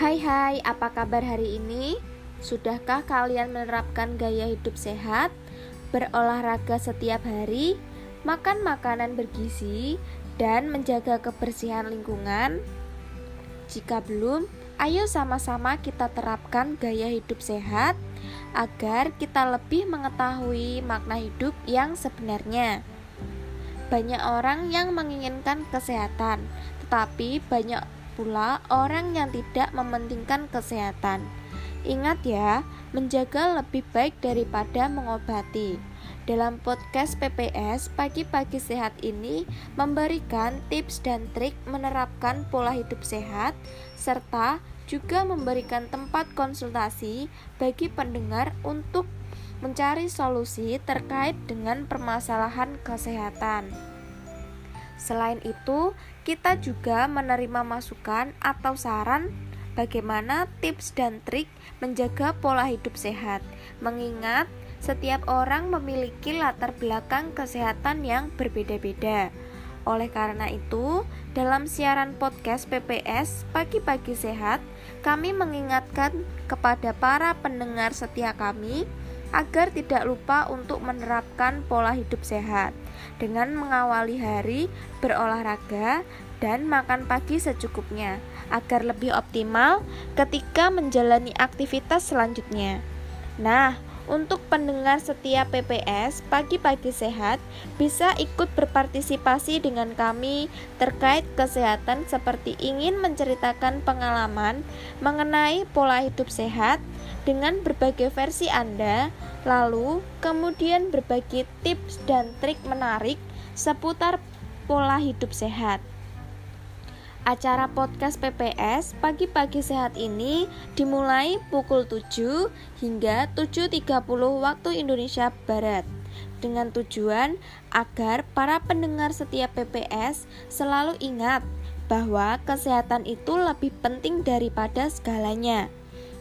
Hai hai, apa kabar hari ini? Sudahkah kalian menerapkan gaya hidup sehat, berolahraga setiap hari, makan makanan bergizi, dan menjaga kebersihan lingkungan? Jika belum, ayo sama-sama kita terapkan gaya hidup sehat agar kita lebih mengetahui makna hidup yang sebenarnya. Banyak orang yang menginginkan kesehatan, tetapi banyak pula orang yang tidak mementingkan kesehatan. Ingat ya, menjaga lebih baik daripada mengobati. Dalam podcast PPS Pagi-pagi Sehat ini memberikan tips dan trik menerapkan pola hidup sehat serta juga memberikan tempat konsultasi bagi pendengar untuk mencari solusi terkait dengan permasalahan kesehatan. Selain itu, kita juga menerima masukan atau saran bagaimana tips dan trik menjaga pola hidup sehat, mengingat setiap orang memiliki latar belakang kesehatan yang berbeda-beda. Oleh karena itu, dalam siaran podcast PPS Pagi-pagi Sehat, kami mengingatkan kepada para pendengar setia kami agar tidak lupa untuk menerapkan pola hidup sehat dengan mengawali hari berolahraga dan makan pagi secukupnya agar lebih optimal ketika menjalani aktivitas selanjutnya. Nah, untuk pendengar setiap PPS pagi-pagi sehat bisa ikut berpartisipasi dengan kami terkait kesehatan seperti ingin menceritakan pengalaman mengenai pola hidup sehat dengan berbagai versi Anda, lalu kemudian berbagi tips dan trik menarik seputar pola hidup sehat. Acara podcast PPS Pagi-pagi Sehat ini dimulai pukul 7 hingga 7.30 waktu Indonesia Barat dengan tujuan agar para pendengar setiap PPS selalu ingat bahwa kesehatan itu lebih penting daripada segalanya.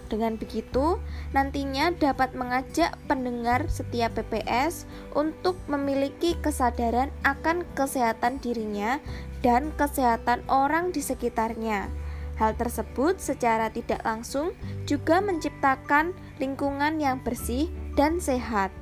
Dengan begitu, nantinya dapat mengajak pendengar setiap PPS untuk memiliki kesadaran akan kesehatan dirinya dan kesehatan orang di sekitarnya. Hal tersebut secara tidak langsung juga menciptakan lingkungan yang bersih dan sehat.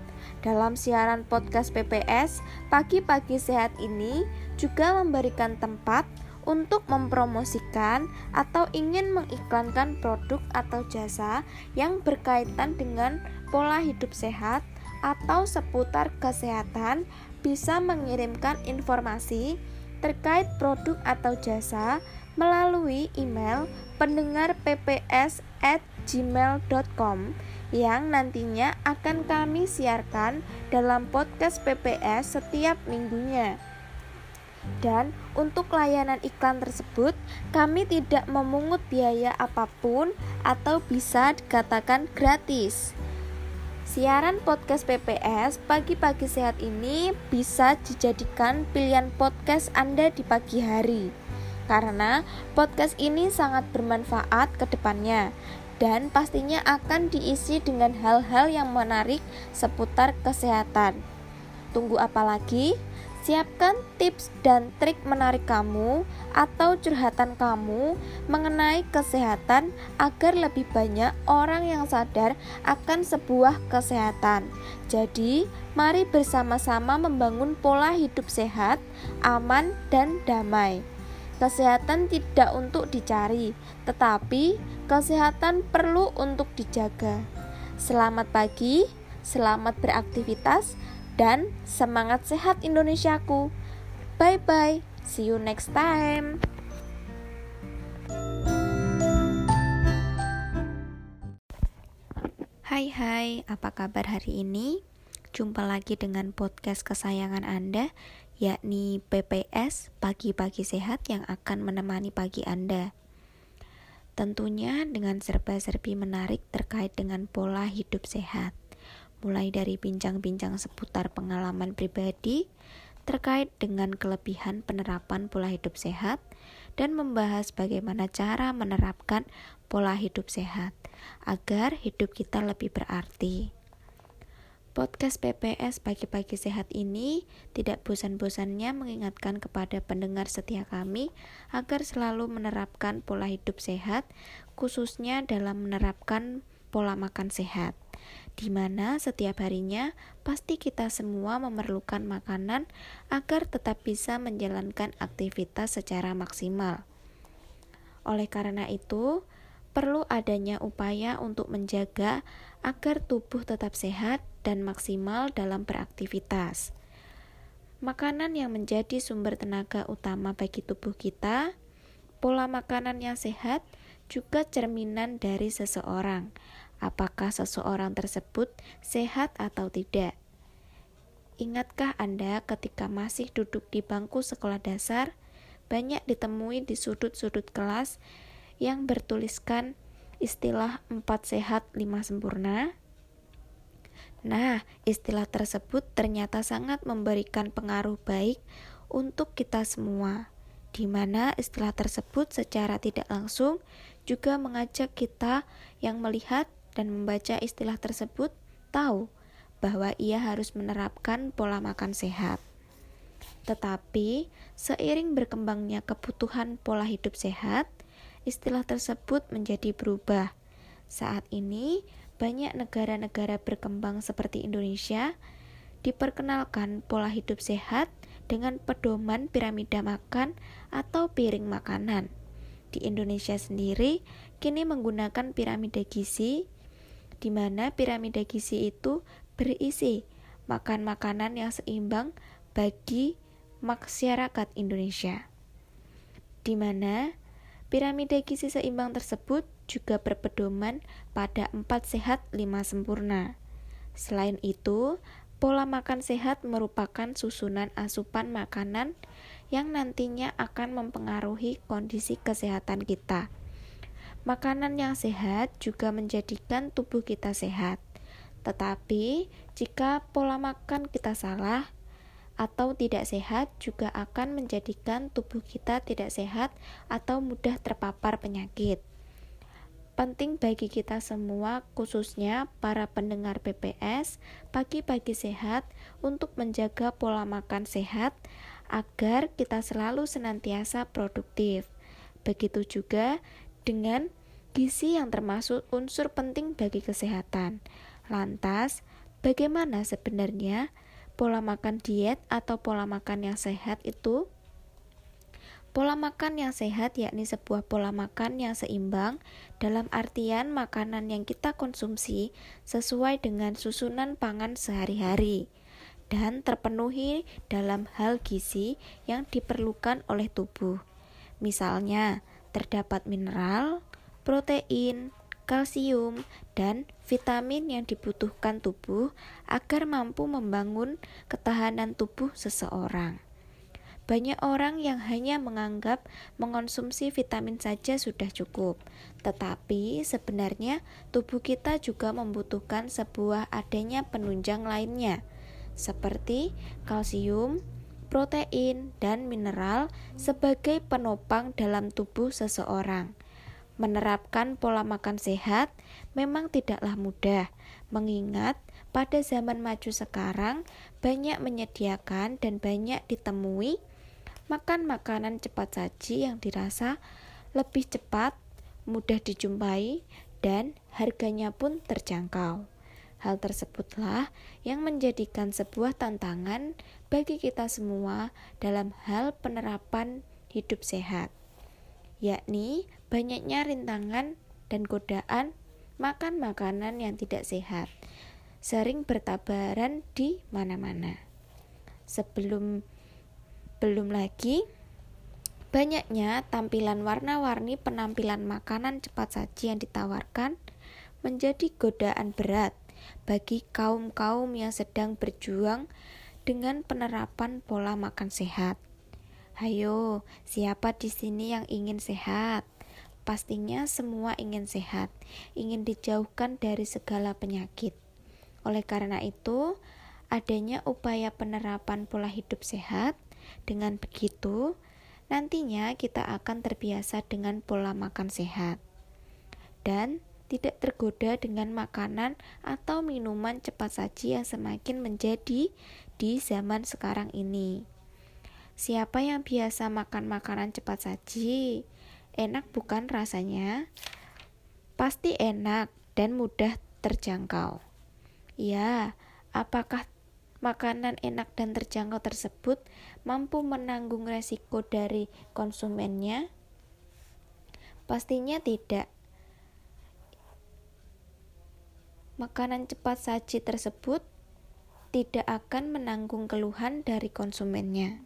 Dalam siaran podcast PPS, pagi-pagi sehat ini juga memberikan tempat untuk mempromosikan atau ingin mengiklankan produk atau jasa yang berkaitan dengan pola hidup sehat atau seputar kesehatan bisa mengirimkan informasi terkait produk atau jasa melalui email pendengar pps at gmail.com yang nantinya akan kami siarkan dalam podcast PPS setiap minggunya. Dan untuk layanan iklan tersebut, kami tidak memungut biaya apa pun atau bisa dikatakan gratis. Siaran podcast PPS Pagi-pagi Sehat ini bisa dijadikan pilihan podcast Anda di pagi hari. Karena podcast ini sangat bermanfaat ke depannya dan pastinya akan diisi dengan hal-hal yang menarik seputar kesehatan. Tunggu apa lagi? Siapkan tips dan trik menarik kamu atau curhatan kamu mengenai kesehatan agar lebih banyak orang yang sadar akan sebuah kesehatan. Jadi, mari bersama-sama membangun pola hidup sehat, aman, dan damai. Kesehatan tidak untuk dicari, tetapi kesehatan perlu untuk dijaga. Selamat pagi, selamat beraktivitas dan semangat sehat Indonesiaku. Bye bye, see you next time. Hai hai, apa kabar hari ini? Jumpa lagi dengan podcast kesayangan Anda, yakni PPS Pagi-Pagi Sehat yang akan menemani pagi Anda. Tentunya dengan serba-serbi menarik terkait dengan pola hidup sehat mulai dari bincang-bincang seputar pengalaman pribadi terkait dengan kelebihan penerapan pola hidup sehat dan membahas bagaimana cara menerapkan pola hidup sehat agar hidup kita lebih berarti. Podcast PPS Pagi-Pagi Sehat ini tidak bosan-bosannya mengingatkan kepada pendengar setia kami agar selalu menerapkan pola hidup sehat, khususnya dalam menerapkan pola makan sehat, di mana setiap harinya pasti kita semua memerlukan makanan agar tetap bisa menjalankan aktivitas secara maksimal. Oleh karena itu, perlu adanya upaya untuk menjaga agar tubuh tetap sehat dan maksimal dalam beraktivitas. Makanan yang menjadi sumber tenaga utama bagi tubuh kita, pola makanan yang sehat juga cerminan dari seseorang. Apakah seseorang tersebut sehat atau tidak? Ingatkah Anda ketika masih duduk di bangku sekolah dasar, banyak ditemui di sudut-sudut kelas yang bertuliskan istilah empat sehat lima sempurna. Nah, istilah tersebut ternyata sangat memberikan pengaruh baik untuk kita semua, di mana istilah tersebut secara tidak langsung juga mengajak kita yang melihat dan membaca istilah tersebut tahu bahwa ia harus menerapkan pola makan sehat. Tetapi, seiring berkembangnya kebutuhan pola hidup sehat, istilah tersebut menjadi berubah. Saat ini, banyak negara-negara berkembang seperti Indonesia diperkenalkan pola hidup sehat dengan pedoman piramida makan atau piring makanan. Di Indonesia sendiri kini menggunakan piramida gizi di mana piramida gizi itu berisi makan makanan yang seimbang bagi masyarakat Indonesia. Di mana Piramida gizi seimbang tersebut juga berpedoman pada empat sehat lima sempurna. Selain itu, pola makan sehat merupakan susunan asupan makanan yang nantinya akan mempengaruhi kondisi kesehatan kita. Makanan yang sehat juga menjadikan tubuh kita sehat. Tetapi, jika pola makan kita salah, atau tidak sehat juga akan menjadikan tubuh kita tidak sehat atau mudah terpapar penyakit. Penting bagi kita semua, khususnya para pendengar PPS, pagi-pagi sehat untuk menjaga pola makan sehat agar kita selalu senantiasa produktif. Begitu juga dengan gizi yang termasuk unsur penting bagi kesehatan. Lantas, bagaimana sebenarnya pola makan diet atau pola makan yang sehat itu Pola makan yang sehat yakni sebuah pola makan yang seimbang dalam artian makanan yang kita konsumsi sesuai dengan susunan pangan sehari-hari dan terpenuhi dalam hal gizi yang diperlukan oleh tubuh. Misalnya, terdapat mineral, protein, kalsium, dan vitamin yang dibutuhkan tubuh agar mampu membangun ketahanan tubuh seseorang. Banyak orang yang hanya menganggap mengonsumsi vitamin saja sudah cukup, tetapi sebenarnya tubuh kita juga membutuhkan sebuah adanya penunjang lainnya, seperti kalsium, protein, dan mineral sebagai penopang dalam tubuh seseorang. Menerapkan pola makan sehat memang tidaklah mudah, mengingat pada zaman maju sekarang banyak menyediakan dan banyak ditemui makan makanan cepat saji yang dirasa lebih cepat, mudah dijumpai, dan harganya pun terjangkau. Hal tersebutlah yang menjadikan sebuah tantangan bagi kita semua dalam hal penerapan hidup sehat yakni banyaknya rintangan dan godaan makan makanan yang tidak sehat, sering bertabaran di mana-mana. Sebelum belum lagi banyaknya tampilan warna-warni penampilan makanan cepat saji yang ditawarkan menjadi godaan berat bagi kaum-kaum yang sedang berjuang dengan penerapan pola makan sehat. Hayo, siapa di sini yang ingin sehat? Pastinya semua ingin sehat, ingin dijauhkan dari segala penyakit. Oleh karena itu, adanya upaya penerapan pola hidup sehat. Dengan begitu, nantinya kita akan terbiasa dengan pola makan sehat. Dan tidak tergoda dengan makanan atau minuman cepat saji yang semakin menjadi di zaman sekarang ini. Siapa yang biasa makan makanan cepat saji? Enak bukan rasanya? Pasti enak dan mudah terjangkau. Ya, apakah makanan enak dan terjangkau tersebut mampu menanggung resiko dari konsumennya? Pastinya tidak. Makanan cepat saji tersebut tidak akan menanggung keluhan dari konsumennya.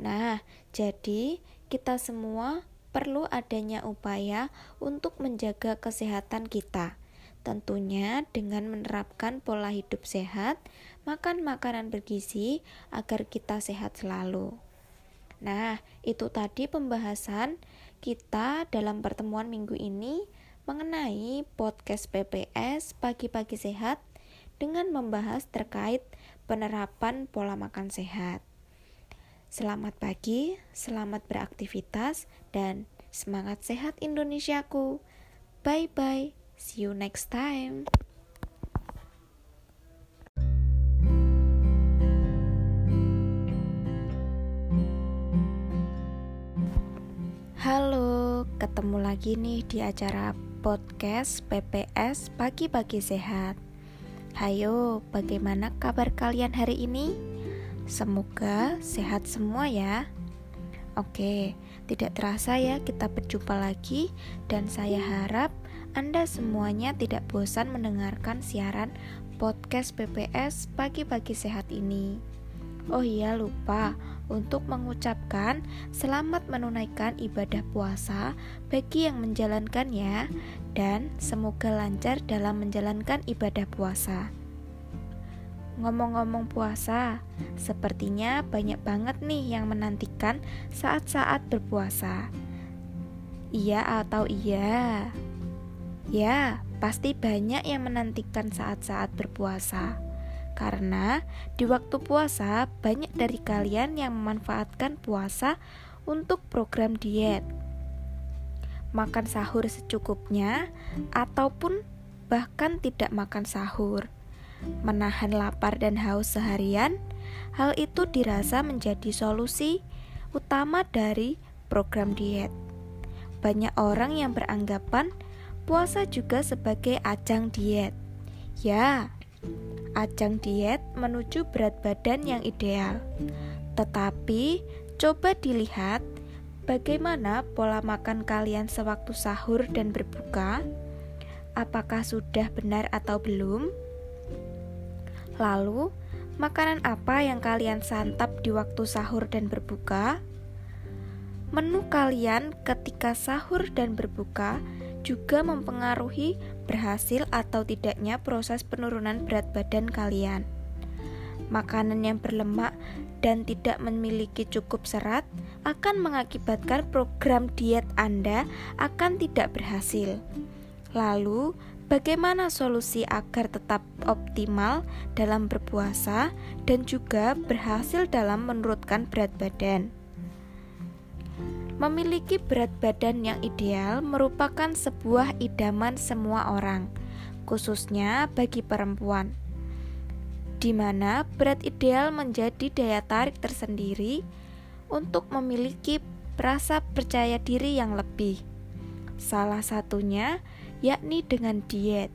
Nah, jadi kita semua perlu adanya upaya untuk menjaga kesehatan kita. Tentunya dengan menerapkan pola hidup sehat, makan makanan bergizi agar kita sehat selalu. Nah, itu tadi pembahasan kita dalam pertemuan minggu ini mengenai podcast PPS Pagi-pagi Sehat dengan membahas terkait penerapan pola makan sehat. Selamat pagi, selamat beraktivitas, dan semangat sehat Indonesiaku. Bye bye, see you next time. Ketemu lagi nih di acara podcast PPS Pagi-pagi Sehat. Hayo, bagaimana kabar kalian hari ini? Semoga sehat semua ya. Oke, tidak terasa ya kita berjumpa lagi dan saya harap Anda semuanya tidak bosan mendengarkan siaran podcast PPS Pagi-pagi Sehat ini. Oh iya, lupa untuk mengucapkan selamat menunaikan ibadah puasa bagi yang menjalankannya dan semoga lancar dalam menjalankan ibadah puasa. Ngomong-ngomong puasa, sepertinya banyak banget nih yang menantikan saat-saat berpuasa. Iya atau iya? Ya, pasti banyak yang menantikan saat-saat berpuasa. Karena di waktu puasa banyak dari kalian yang memanfaatkan puasa untuk program diet. Makan sahur secukupnya ataupun bahkan tidak makan sahur. Menahan lapar dan haus seharian, hal itu dirasa menjadi solusi utama dari program diet. Banyak orang yang beranggapan puasa juga sebagai ajang diet. Ya, ajang diet menuju berat badan yang ideal. Tetapi, coba dilihat bagaimana pola makan kalian sewaktu sahur dan berbuka. Apakah sudah benar atau belum? Lalu, makanan apa yang kalian santap di waktu sahur dan berbuka? Menu kalian ketika sahur dan berbuka juga mempengaruhi berhasil atau tidaknya proses penurunan berat badan kalian. Makanan yang berlemak dan tidak memiliki cukup serat akan mengakibatkan program diet Anda akan tidak berhasil. Lalu, bagaimana solusi agar tetap optimal dalam berpuasa dan juga berhasil dalam menurunkan berat badan? Memiliki berat badan yang ideal merupakan sebuah idaman semua orang, khususnya bagi perempuan, di mana berat ideal menjadi daya tarik tersendiri untuk memiliki rasa percaya diri yang lebih. Salah satunya yakni dengan diet.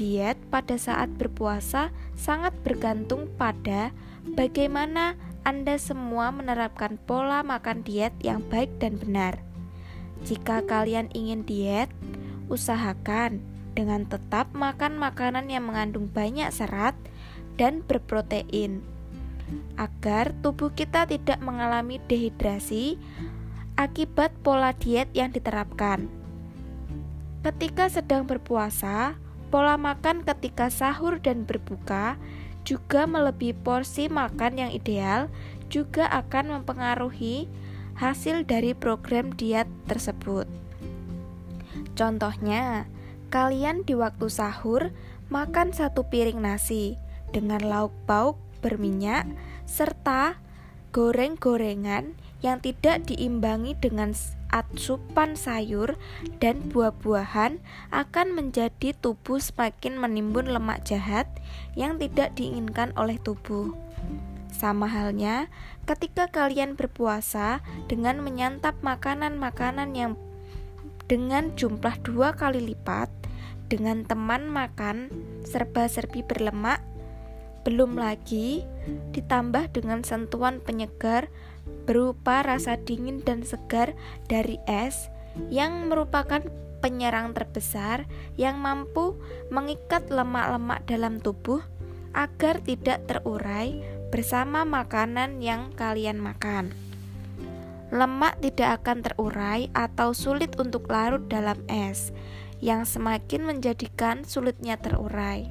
Diet pada saat berpuasa sangat bergantung pada bagaimana anda semua menerapkan pola makan diet yang baik dan benar. Jika kalian ingin diet, usahakan dengan tetap makan makanan yang mengandung banyak serat dan berprotein, agar tubuh kita tidak mengalami dehidrasi akibat pola diet yang diterapkan. Ketika sedang berpuasa, pola makan ketika sahur dan berbuka juga melebihi porsi makan yang ideal juga akan mempengaruhi hasil dari program diet tersebut. Contohnya, kalian di waktu sahur makan satu piring nasi dengan lauk pauk berminyak serta goreng-gorengan yang tidak diimbangi dengan asupan sayur dan buah-buahan akan menjadi tubuh semakin menimbun lemak jahat yang tidak diinginkan oleh tubuh. Sama halnya ketika kalian berpuasa dengan menyantap makanan-makanan yang dengan jumlah dua kali lipat dengan teman makan serba-serbi berlemak belum lagi ditambah dengan sentuhan penyegar berupa rasa dingin dan segar dari es yang merupakan penyerang terbesar yang mampu mengikat lemak-lemak dalam tubuh agar tidak terurai bersama makanan yang kalian makan. Lemak tidak akan terurai atau sulit untuk larut dalam es, yang semakin menjadikan sulitnya terurai.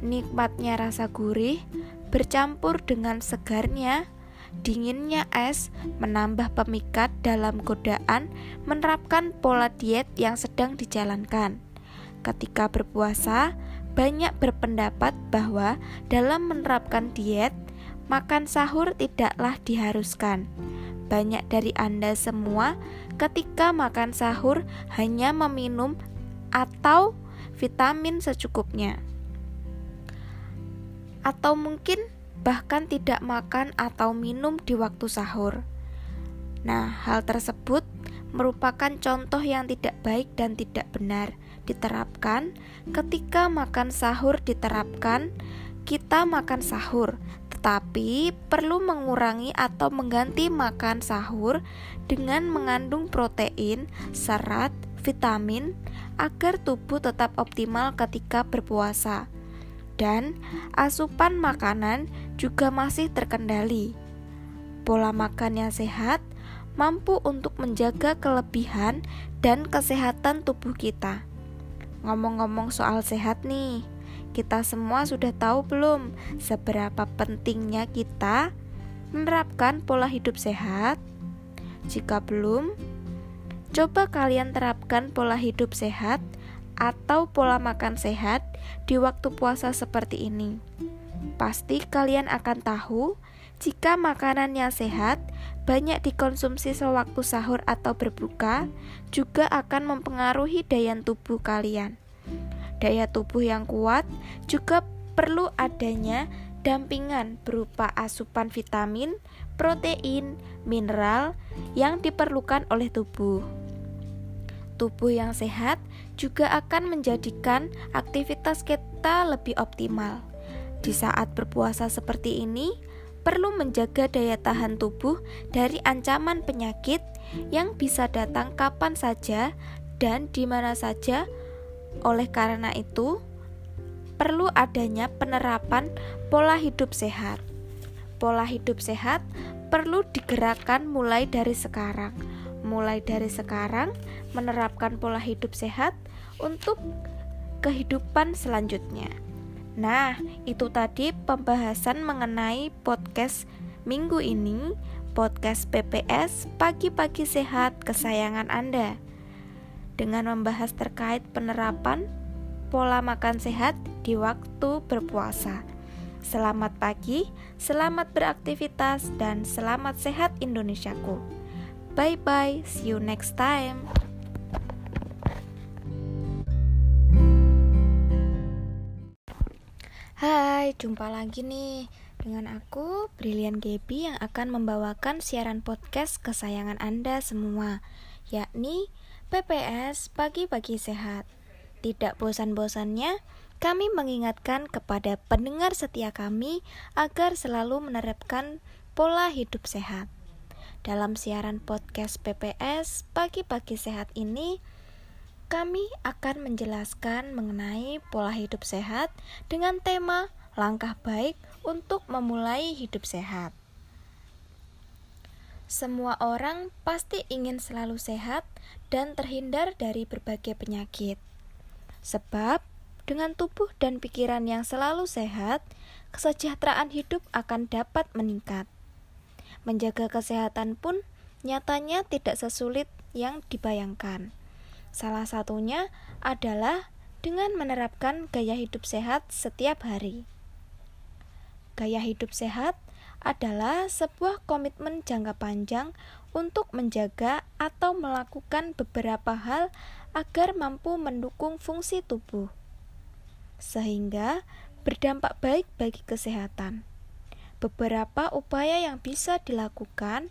Nikmatnya rasa gurih bercampur dengan segarnya, dinginnya es menambah pemikat dalam godaan menerapkan pola diet yang sedang dijalankan. Ketika berpuasa, banyak berpendapat bahwa dalam menerapkan diet, makan sahur tidaklah diharuskan. Banyak dari Anda semua ketika makan sahur hanya meminum atau vitamin secukupnya atau mungkin bahkan tidak makan atau minum di waktu sahur. Nah, hal tersebut merupakan contoh yang tidak baik dan tidak benar diterapkan ketika makan sahur diterapkan kita makan sahur tetapi perlu mengurangi atau mengganti makan sahur dengan mengandung protein, serat, vitamin agar tubuh tetap optimal ketika berpuasa dan asupan makanan juga masih terkendali. Pola makan yang sehat mampu untuk menjaga kelebihan dan kesehatan tubuh kita. Ngomong-ngomong soal sehat nih, kita semua sudah tahu belum seberapa pentingnya kita menerapkan pola hidup sehat? Jika belum, coba kalian terapkan pola hidup sehat atau pola makan sehat di waktu puasa seperti ini. Pasti kalian akan tahu jika makanan yang sehat banyak dikonsumsi sewaktu sahur atau berbuka juga akan mempengaruhi daya tubuh kalian. Daya tubuh yang kuat juga perlu adanya dampingan berupa asupan vitamin, protein, mineral yang diperlukan oleh tubuh. Tubuh yang sehat juga akan menjadikan aktivitas kita lebih optimal. Di saat berpuasa seperti ini, perlu menjaga daya tahan tubuh dari ancaman penyakit yang bisa datang kapan saja dan di mana saja. Oleh karena itu, perlu adanya penerapan pola hidup sehat. Pola hidup sehat perlu digerakkan mulai dari sekarang mulai dari sekarang menerapkan pola hidup sehat untuk kehidupan selanjutnya. Nah, itu tadi pembahasan mengenai podcast minggu ini, podcast PPS Pagi-pagi Sehat kesayangan Anda. Dengan membahas terkait penerapan pola makan sehat di waktu berpuasa. Selamat pagi, selamat beraktivitas, dan selamat sehat Indonesiaku. Bye bye, see you next time. Hai, jumpa lagi nih dengan aku, Brilian Gaby yang akan membawakan siaran podcast kesayangan Anda semua, yakni PPS Pagi-Pagi Sehat. Tidak bosan-bosannya, kami mengingatkan kepada pendengar setia kami agar selalu menerapkan pola hidup sehat. Dalam siaran podcast PPS Pagi-pagi sehat ini, kami akan menjelaskan mengenai pola hidup sehat dengan tema langkah baik untuk memulai hidup sehat. Semua orang pasti ingin selalu sehat dan terhindar dari berbagai penyakit. Sebab dengan tubuh dan pikiran yang selalu sehat, kesejahteraan hidup akan dapat meningkat. Menjaga kesehatan pun nyatanya tidak sesulit yang dibayangkan. Salah satunya adalah dengan menerapkan gaya hidup sehat setiap hari. Gaya hidup sehat adalah sebuah komitmen jangka panjang untuk menjaga atau melakukan beberapa hal agar mampu mendukung fungsi tubuh, sehingga berdampak baik bagi kesehatan. Beberapa upaya yang bisa dilakukan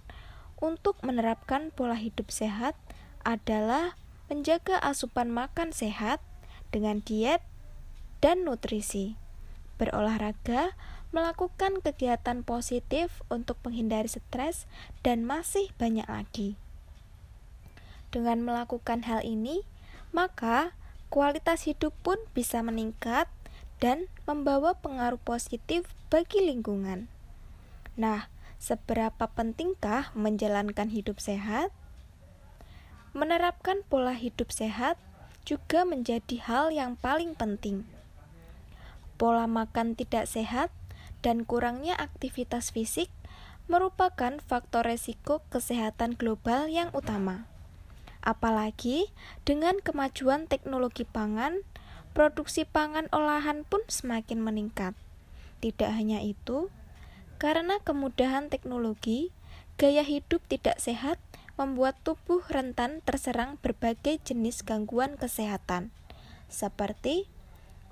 untuk menerapkan pola hidup sehat adalah menjaga asupan makan sehat dengan diet dan nutrisi, berolahraga, melakukan kegiatan positif untuk menghindari stres, dan masih banyak lagi. Dengan melakukan hal ini, maka kualitas hidup pun bisa meningkat dan membawa pengaruh positif bagi lingkungan. Nah, seberapa pentingkah menjalankan hidup sehat? Menerapkan pola hidup sehat juga menjadi hal yang paling penting. Pola makan tidak sehat dan kurangnya aktivitas fisik merupakan faktor resiko kesehatan global yang utama. Apalagi dengan kemajuan teknologi pangan, produksi pangan olahan pun semakin meningkat. Tidak hanya itu, karena kemudahan teknologi, gaya hidup tidak sehat membuat tubuh rentan terserang berbagai jenis gangguan kesehatan, seperti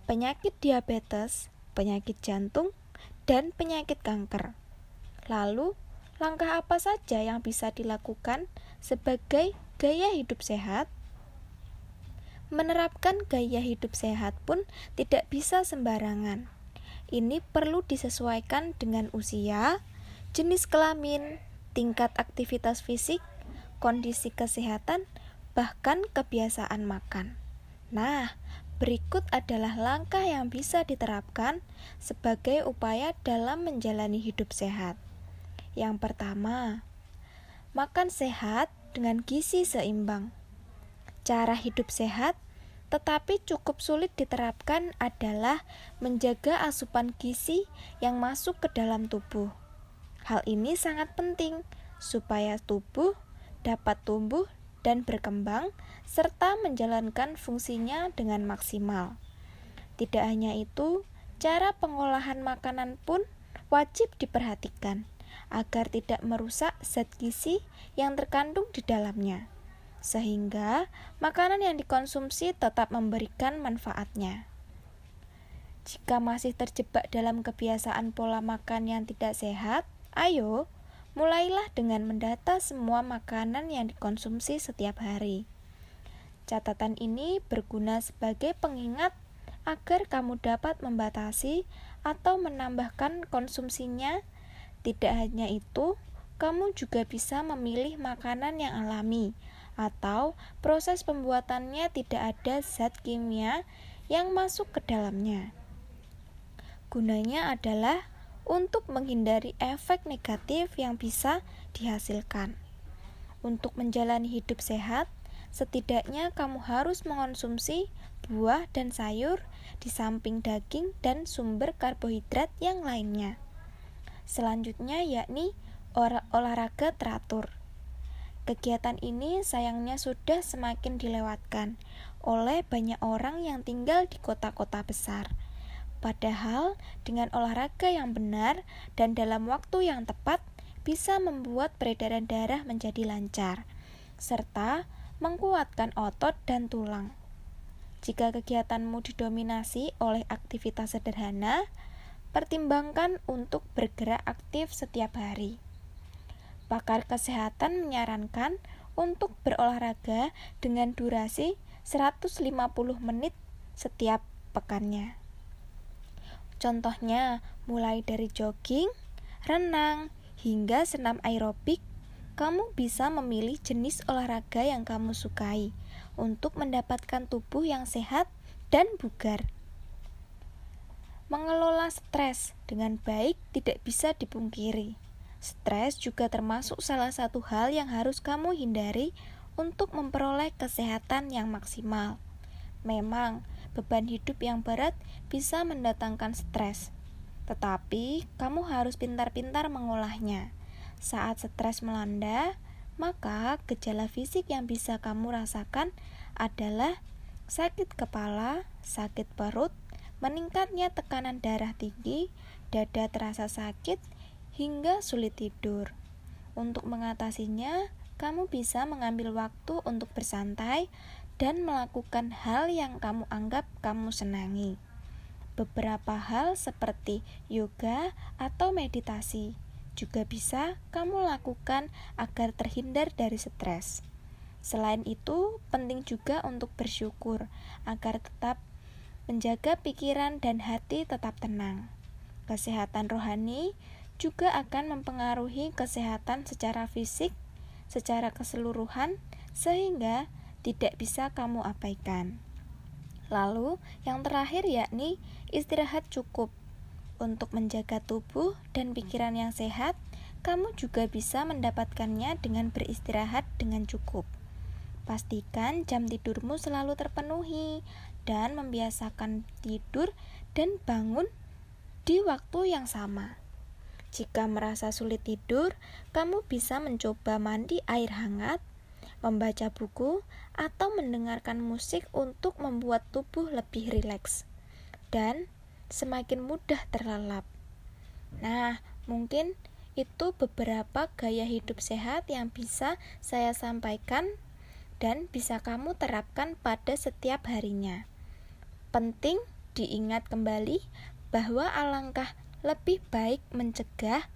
penyakit diabetes, penyakit jantung, dan penyakit kanker. Lalu, langkah apa saja yang bisa dilakukan sebagai gaya hidup sehat? Menerapkan gaya hidup sehat pun tidak bisa sembarangan. Ini perlu disesuaikan dengan usia, jenis kelamin, tingkat aktivitas fisik, kondisi kesehatan, bahkan kebiasaan makan. Nah, Berikut adalah langkah yang bisa diterapkan sebagai upaya dalam menjalani hidup sehat. Yang pertama, makan sehat dengan gizi seimbang. Cara hidup sehat tetapi cukup sulit diterapkan adalah menjaga asupan gizi yang masuk ke dalam tubuh. Hal ini sangat penting supaya tubuh dapat tumbuh dan berkembang, serta menjalankan fungsinya dengan maksimal. Tidak hanya itu, cara pengolahan makanan pun wajib diperhatikan agar tidak merusak zat gizi yang terkandung di dalamnya, sehingga makanan yang dikonsumsi tetap memberikan manfaatnya. Jika masih terjebak dalam kebiasaan pola makan yang tidak sehat, ayo Mulailah dengan mendata semua makanan yang dikonsumsi setiap hari. Catatan ini berguna sebagai pengingat agar kamu dapat membatasi atau menambahkan konsumsinya. Tidak hanya itu, kamu juga bisa memilih makanan yang alami atau proses pembuatannya tidak ada zat kimia yang masuk ke dalamnya. Gunanya adalah untuk menghindari efek negatif yang bisa dihasilkan. Untuk menjalani hidup sehat, setidaknya kamu harus mengonsumsi buah dan sayur di samping daging dan sumber karbohidrat yang lainnya. Selanjutnya yakni olahraga teratur. Kegiatan ini sayangnya sudah semakin dilewatkan oleh banyak orang yang tinggal di kota-kota besar Padahal dengan olahraga yang benar dan dalam waktu yang tepat bisa membuat peredaran darah menjadi lancar serta menguatkan otot dan tulang. Jika kegiatanmu didominasi oleh aktivitas sederhana, pertimbangkan untuk bergerak aktif setiap hari. Pakar kesehatan menyarankan untuk berolahraga dengan durasi 150 menit setiap pekannya. Contohnya, mulai dari jogging, renang, hingga senam aerobik, kamu bisa memilih jenis olahraga yang kamu sukai untuk mendapatkan tubuh yang sehat dan bugar. Mengelola stres dengan baik tidak bisa dipungkiri. Stres juga termasuk salah satu hal yang harus kamu hindari untuk memperoleh kesehatan yang maksimal. Memang, beban hidup yang berat bisa mendatangkan stres. Tetapi, kamu harus pintar-pintar mengolahnya. Saat stres melanda, maka gejala fisik yang bisa kamu rasakan adalah sakit kepala, sakit perut, meningkatnya tekanan darah tinggi, dada terasa sakit, hingga sulit tidur. Untuk mengatasinya, kamu bisa mengambil waktu untuk bersantai dan melakukan hal yang kamu anggap kamu senangi. Beberapa hal seperti yoga atau meditasi juga bisa kamu lakukan agar terhindar dari stres. Selain itu, penting juga untuk bersyukur agar tetap menjaga pikiran dan hati tetap tenang. Kesehatan rohani juga akan mempengaruhi kesehatan secara fisik, secara keseluruhan, sehingga tidak bisa kamu abaikan. Lalu, yang terakhir yakni istirahat cukup. Untuk menjaga tubuh dan pikiran yang sehat, kamu juga bisa mendapatkannya dengan beristirahat dengan cukup. Pastikan jam tidurmu selalu terpenuhi dan membiasakan tidur dan bangun di waktu yang sama. Jika merasa sulit tidur, kamu bisa mencoba mandi air hangat, membaca buku, atau mendengarkan musik untuk membuat tubuh lebih rileks dan semakin mudah terlelap. Nah, mungkin itu beberapa gaya hidup sehat yang bisa saya sampaikan dan bisa kamu terapkan pada setiap harinya. Penting diingat kembali bahwa alangkah lebih baik mencegah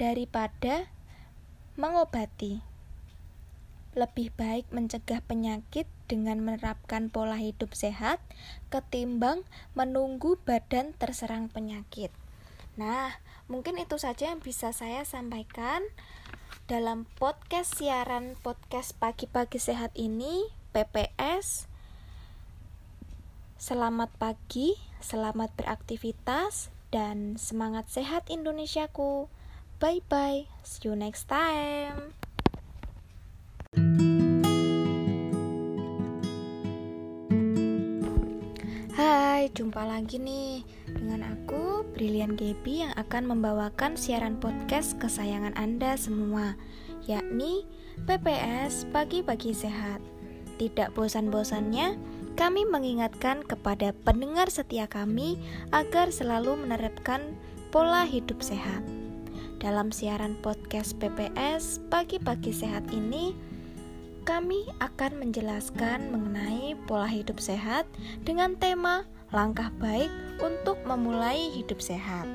daripada mengobati. Lebih baik mencegah penyakit dengan menerapkan pola hidup sehat ketimbang menunggu badan terserang penyakit. Nah, mungkin itu saja yang bisa saya sampaikan dalam podcast siaran podcast pagi-pagi sehat ini PPS. Selamat pagi, selamat beraktivitas dan semangat sehat Indonesiaku. Bye bye, see you next time. Hai, jumpa lagi nih dengan aku Brilian Gaby yang akan membawakan siaran podcast kesayangan Anda semua, yakni PPS Pagi-pagi Sehat. Tidak bosan-bosannya, kami mengingatkan kepada pendengar setia kami agar selalu menerapkan pola hidup sehat. Dalam siaran podcast PPS Pagi-pagi Sehat ini, kami akan menjelaskan mengenai pola hidup sehat dengan tema langkah baik untuk memulai hidup sehat.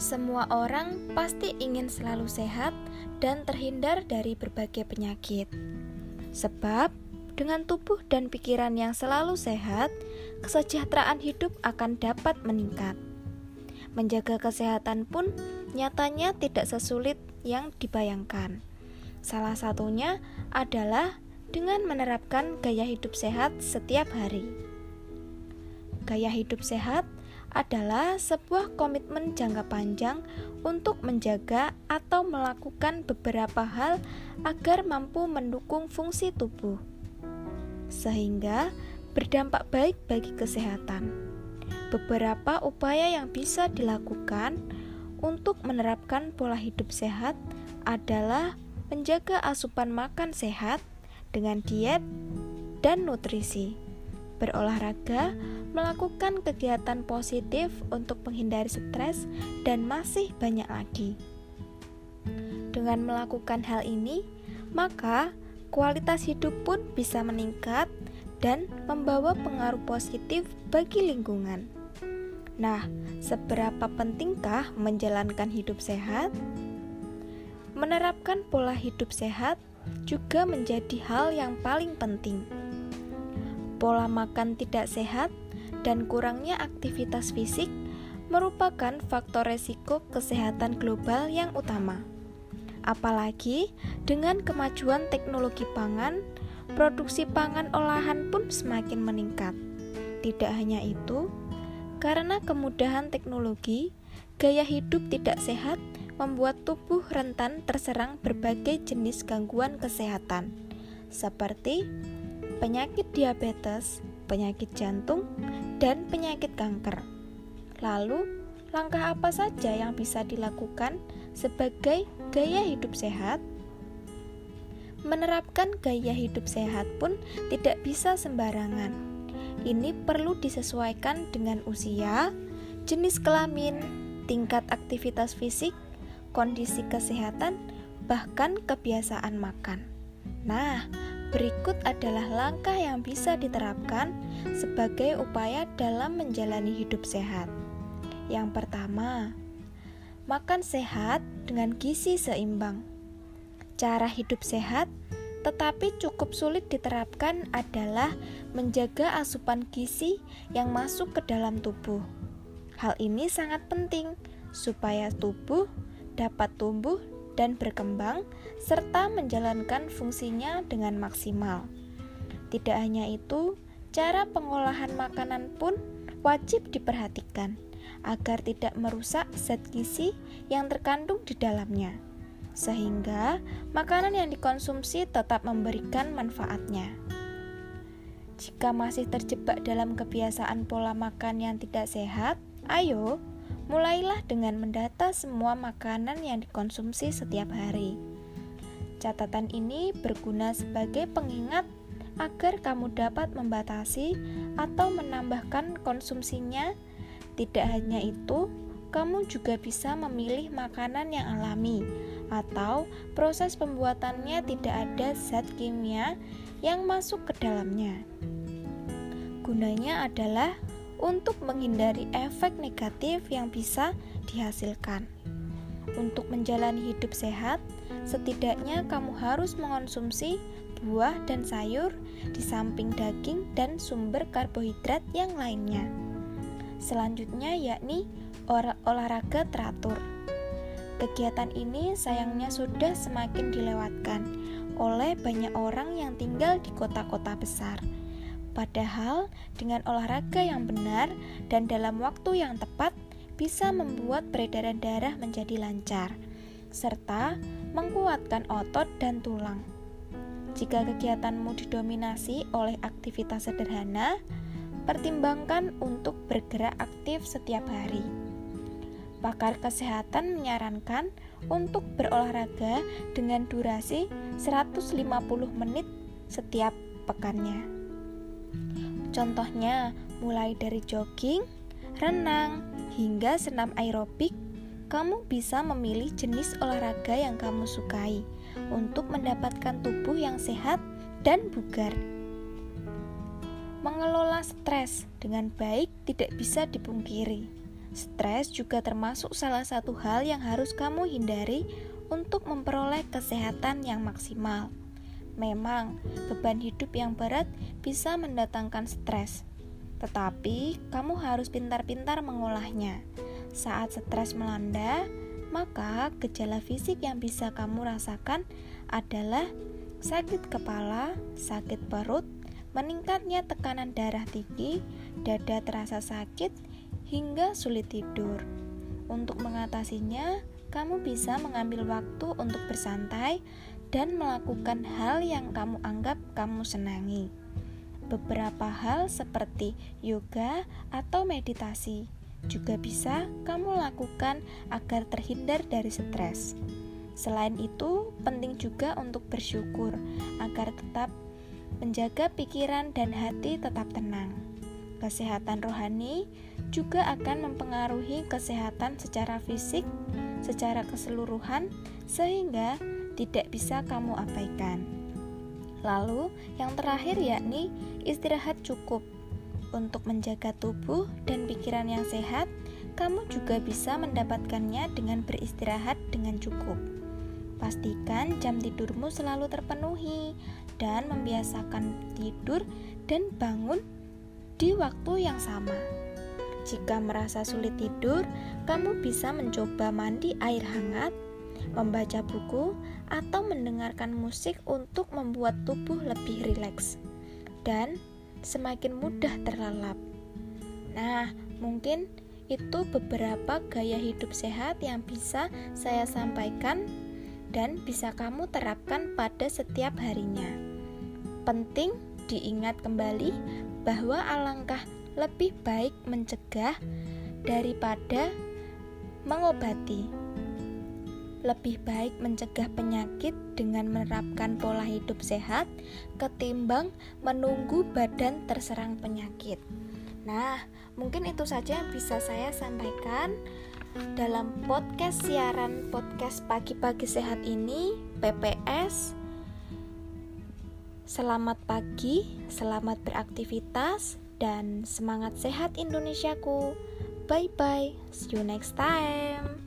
Semua orang pasti ingin selalu sehat dan terhindar dari berbagai penyakit. Sebab dengan tubuh dan pikiran yang selalu sehat, kesejahteraan hidup akan dapat meningkat. Menjaga kesehatan pun nyatanya tidak sesulit yang dibayangkan. Salah satunya adalah dengan menerapkan gaya hidup sehat setiap hari. Gaya hidup sehat adalah sebuah komitmen jangka panjang untuk menjaga atau melakukan beberapa hal agar mampu mendukung fungsi tubuh sehingga berdampak baik bagi kesehatan. Beberapa upaya yang bisa dilakukan untuk menerapkan pola hidup sehat adalah menjaga asupan makan sehat dengan diet dan nutrisi, berolahraga, melakukan kegiatan positif untuk menghindari stres, dan masih banyak lagi. Dengan melakukan hal ini, maka kualitas hidup pun bisa meningkat dan membawa pengaruh positif bagi lingkungan. Nah, seberapa pentingkah menjalankan hidup sehat? Menerapkan pola hidup sehat juga menjadi hal yang paling penting. Pola makan tidak sehat dan kurangnya aktivitas fisik merupakan faktor resiko kesehatan global yang utama. Apalagi dengan kemajuan teknologi pangan, produksi pangan olahan pun semakin meningkat. Tidak hanya itu, karena kemudahan teknologi, gaya hidup tidak sehat membuat tubuh rentan terserang berbagai jenis gangguan kesehatan, seperti penyakit diabetes, penyakit jantung, dan penyakit kanker. Lalu, langkah apa saja yang bisa dilakukan sebagai gaya hidup sehat? Menerapkan gaya hidup sehat pun tidak bisa sembarangan. Ini perlu disesuaikan dengan usia, jenis kelamin, tingkat aktivitas fisik, kondisi kesehatan, bahkan kebiasaan makan. Nah, berikut adalah langkah yang bisa diterapkan sebagai upaya dalam menjalani hidup sehat. Yang pertama, makan sehat dengan gizi seimbang. Cara hidup sehat tetapi cukup sulit diterapkan adalah menjaga asupan gizi yang masuk ke dalam tubuh. Hal ini sangat penting supaya tubuh dapat tumbuh dan berkembang serta menjalankan fungsinya dengan maksimal. Tidak hanya itu, cara pengolahan makanan pun wajib diperhatikan agar tidak merusak zat gizi yang terkandung di dalamnya sehingga makanan yang dikonsumsi tetap memberikan manfaatnya. Jika masih terjebak dalam kebiasaan pola makan yang tidak sehat, ayo mulailah dengan mendata semua makanan yang dikonsumsi setiap hari. Catatan ini berguna sebagai pengingat agar kamu dapat membatasi atau menambahkan konsumsinya. Tidak hanya itu, kamu juga bisa memilih makanan yang alami atau proses pembuatannya tidak ada zat kimia yang masuk ke dalamnya. Gunanya adalah untuk menghindari efek negatif yang bisa dihasilkan. Untuk menjalani hidup sehat, setidaknya kamu harus mengonsumsi buah dan sayur di samping daging dan sumber karbohidrat yang lainnya. Selanjutnya yakni olahraga teratur. Kegiatan ini sayangnya sudah semakin dilewatkan oleh banyak orang yang tinggal di kota-kota besar. Padahal, dengan olahraga yang benar dan dalam waktu yang tepat, bisa membuat peredaran darah menjadi lancar, serta menguatkan otot dan tulang. Jika kegiatanmu didominasi oleh aktivitas sederhana, pertimbangkan untuk bergerak aktif setiap hari pakar kesehatan menyarankan untuk berolahraga dengan durasi 150 menit setiap pekannya. Contohnya, mulai dari jogging, renang, hingga senam aerobik, kamu bisa memilih jenis olahraga yang kamu sukai untuk mendapatkan tubuh yang sehat dan bugar. Mengelola stres dengan baik tidak bisa dipungkiri Stres juga termasuk salah satu hal yang harus kamu hindari untuk memperoleh kesehatan yang maksimal. Memang, beban hidup yang berat bisa mendatangkan stres, tetapi kamu harus pintar-pintar mengolahnya. Saat stres melanda, maka gejala fisik yang bisa kamu rasakan adalah sakit kepala, sakit perut, meningkatnya tekanan darah tinggi, dada terasa sakit, hingga sulit tidur. Untuk mengatasinya, kamu bisa mengambil waktu untuk bersantai dan melakukan hal yang kamu anggap kamu senangi. Beberapa hal seperti yoga atau meditasi juga bisa kamu lakukan agar terhindar dari stres. Selain itu, penting juga untuk bersyukur agar tetap menjaga pikiran dan hati tetap tenang. Kesehatan rohani juga akan mempengaruhi kesehatan secara fisik secara keseluruhan sehingga tidak bisa kamu abaikan. Lalu, yang terakhir yakni istirahat cukup. Untuk menjaga tubuh dan pikiran yang sehat, kamu juga bisa mendapatkannya dengan beristirahat dengan cukup. Pastikan jam tidurmu selalu terpenuhi dan membiasakan tidur dan bangun di waktu yang sama. Jika merasa sulit tidur, kamu bisa mencoba mandi air hangat, membaca buku, atau mendengarkan musik untuk membuat tubuh lebih rileks dan semakin mudah terlelap. Nah, mungkin itu beberapa gaya hidup sehat yang bisa saya sampaikan dan bisa kamu terapkan pada setiap harinya. Penting diingat kembali bahwa alangkah lebih baik mencegah daripada mengobati. Lebih baik mencegah penyakit dengan menerapkan pola hidup sehat ketimbang menunggu badan terserang penyakit. Nah, mungkin itu saja yang bisa saya sampaikan dalam podcast siaran podcast pagi-pagi sehat ini PPS Selamat pagi, selamat beraktivitas dan semangat sehat Indonesiaku. Bye bye, see you next time.